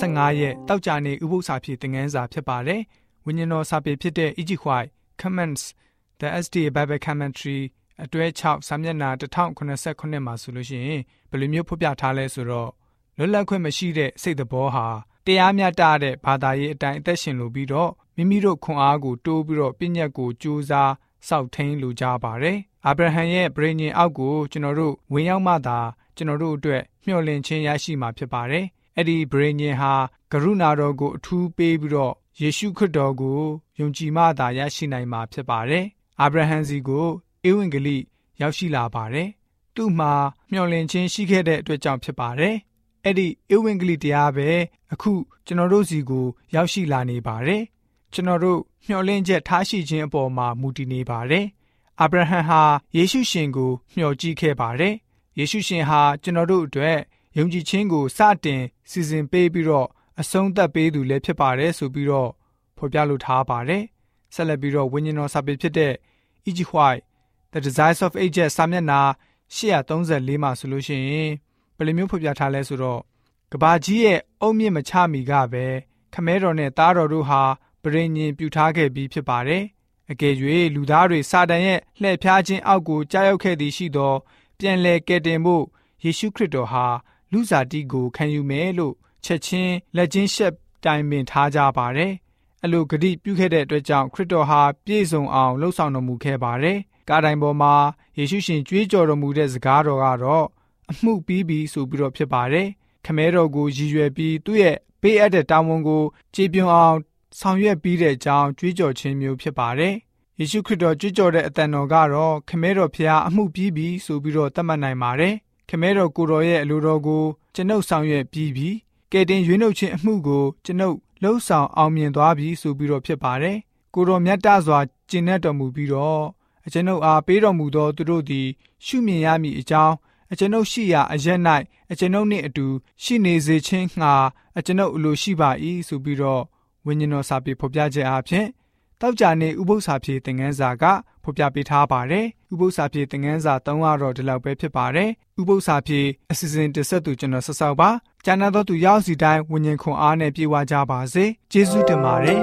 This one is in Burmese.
15ရက်တောက်ကြနေဥပုသ္စာဖြစ်တင်ငန်းစာဖြစ်ပါတယ်။ဝိညာဉ်တော်စာပေဖြစ်တဲ့ Egypt White Comments the SDA Bible Commentary အတွဲ6စာမျက်နှာ1089မှာဆိုလို့ရှိရင်ဘယ်လိုမျိုးဖော်ပြထားလဲဆိုတော့လွတ်လပ်ခွင့်မရှိတဲ့စိတ်တော်ဟာတရားမျှတတဲ့ဘာသာရေးအတိုင်းအသက်ရှင်လို့ပြီးတော့မိမိတို့ခွန်အားကိုတိုးပြီးတော့ပြည့်ညတ်ကိုကြိုးစားစောင့်ထိန်လိုကြပါတယ်။အာဗြဟံရဲ့ဗြိဉ္ဉ်အောက်ကိုကျွန်တော်တို့ဝင်ရောက်မှသာကျွန်တော်တို့အတွက်မျှော်လင့်ခြင်းရရှိမှာဖြစ်ပါတယ်။ အဲ့ဒီဗြိဉ္ဉ်ဟာကရုဏာတော်ကိုအထူးပေးပြီးတော့ယေရှုခရစ်တော်ကိုယုံကြည်မှသာရရှိနိုင်မှာဖြစ်ပါတယ်။အာဗြဟံစီကိုဧဝံဂေလိရောက်ရှိလာပါတယ်။သူ့မှာမျှော်လင့်ခြင်းရှိခဲ့တဲ့အတွက်ကြောင့်ဖြစ်ပါတယ်။အဲ့ဒီဧဝံဂေလိတရားပဲအခုကျွန်တော်တို့စီကိုရောက်ရှိလာနေပါတယ်။ကျွန်တော်တို့မျှော်လင့်ချက်ထားရှိခြင်းအပေါ်မှာမူတည်နေပါတယ်။အာဗြဟံဟာယေရှုရှင်ကိုမျှော်ကြည့်ခဲ့ပါတယ်။ယေရှုရှင်ဟာကျွန်တော်တို့အတွက် ယုံကြည်ခြင်းကိုစတင်စီစဉ်ပေးပြီးတော့အဆုံးသတ်ပေးသူလည်းဖြစ်ပါတယ်ဆိုပြီးတော့ဖော်ပြလိုထားပါတယ်။ဆက်လက်ပြီးတော့ဝိညာဉ်တော်စာပေဖြစ်တဲ့ E.G. White The Desires of Ages စာမျက်နှာ834မှာဆိုလို့ရှိရင်ဘယ်လိုမျိုးဖော်ပြထားလဲဆိုတော့ကဘာကြီးရဲ့အုံမြင့်မချမီကပဲခမဲတော်နဲ့သားတော်တို့ဟာပရိညင်ပြုထားခဲ့ပြီးဖြစ်ပါတယ်။အကယ်၍လူသားတွေစာတန်ရဲ့လှည့်ဖျားခြင်းအောက်ကိုကြားရောက်ခဲ့သည်ရှိသော ပြန်လည်ကယ်တင်ဖို့ယေရှုခရစ်တော်ဟာ လူစားတီကိုခံယူမယ်လို့ချက်ချင်းလက်ချင်းရှက်တိုင်ပင်ထားကြပါတယ်။အလိုဂတိပြုခဲ့တဲ့အတွက်ကြောင့်ခရစ်တော်ဟာပြည့်စုံအောင်လှုပ်ဆောင်တော်မူခဲ့ပါတယ်။ကားတိုင်ပေါ်မှာယေရှုရှင်ကြွေးကြော်တော်မူတဲ့စကားတော်ကတော့အမှုပြီးပြီဆိုပြီးတော့ဖြစ်ပါတယ်။ခမဲတော်ကိုရည်ရွယ်ပြီးသူ့ရဲ့ပေးအပ်တဲ့တာဝန်ကိုခြေပြုံအောင်ဆောင်ရွက်ပြီးတဲ့အကြောင်းကြွေးကြော်ခြင်းမျိုးဖြစ်ပါတယ်။ယေရှုခရစ်တော်ကြွေးကြော်တဲ့အတန်တော်ကတော့ခမဲတော်ဖျားအမှုပြီးပြီဆိုပြီးတော့သတ်မှတ်နိုင်ပါတယ်။ ခမဲတော်ကိုတော်ရဲ့အလိုတော်ကိုကျွန်ုပ်ဆောင်ရွက်ပြီးပြီ။ကယ်တင်ရွေးနှုတ်ခြင်းအမှုကိုကျွန်ုပ်လှုပ်ဆောင်အောင်မြင်သွားပြီဆိုပြီးတော့ဖြစ်ပါတယ်။ကိုတော်မြတ်တစွာကျင့်တတ်တော်မူပြီးတော့အကျွန်ုပ်အားပေးတော်မူသောသူတို့သည် ရှုမြင်ရမည်အကြောင်းအကျွန်ုပ်ရှိရာအရက်၌အကျွန်ုပ်နှင့်အတူရှိနေစေခြင်းငှာအကျွန်ုပ်အလိုရှိပါ၏ဆိုပြီးတော့ဝိညာဉ်တော်စာပေဖော်ပြခြင်းအပြင် တောက်ကြနေဥပု္ပ္ပစာပြေသင်ခန်းစာကဖော်ပြပေးထားပါတယ်ဥပု္ပ္ပစာပြေသင်ခန်းစာ၃ကတော့ဒီလောက်ပဲဖြစ်ပါတယ်ဥပု္ပ္ပစာပြေအစီအစဉ်တစ်ဆက်သူကျွန်တော်ဆက်ဆောက်ပါကျမ်းသာသောသူရောက်စီတိုင်းဝိညာဉ်ခွန်အားနဲ့ပြေဝကြပါစေကျေးဇူးတင်ပါတယ်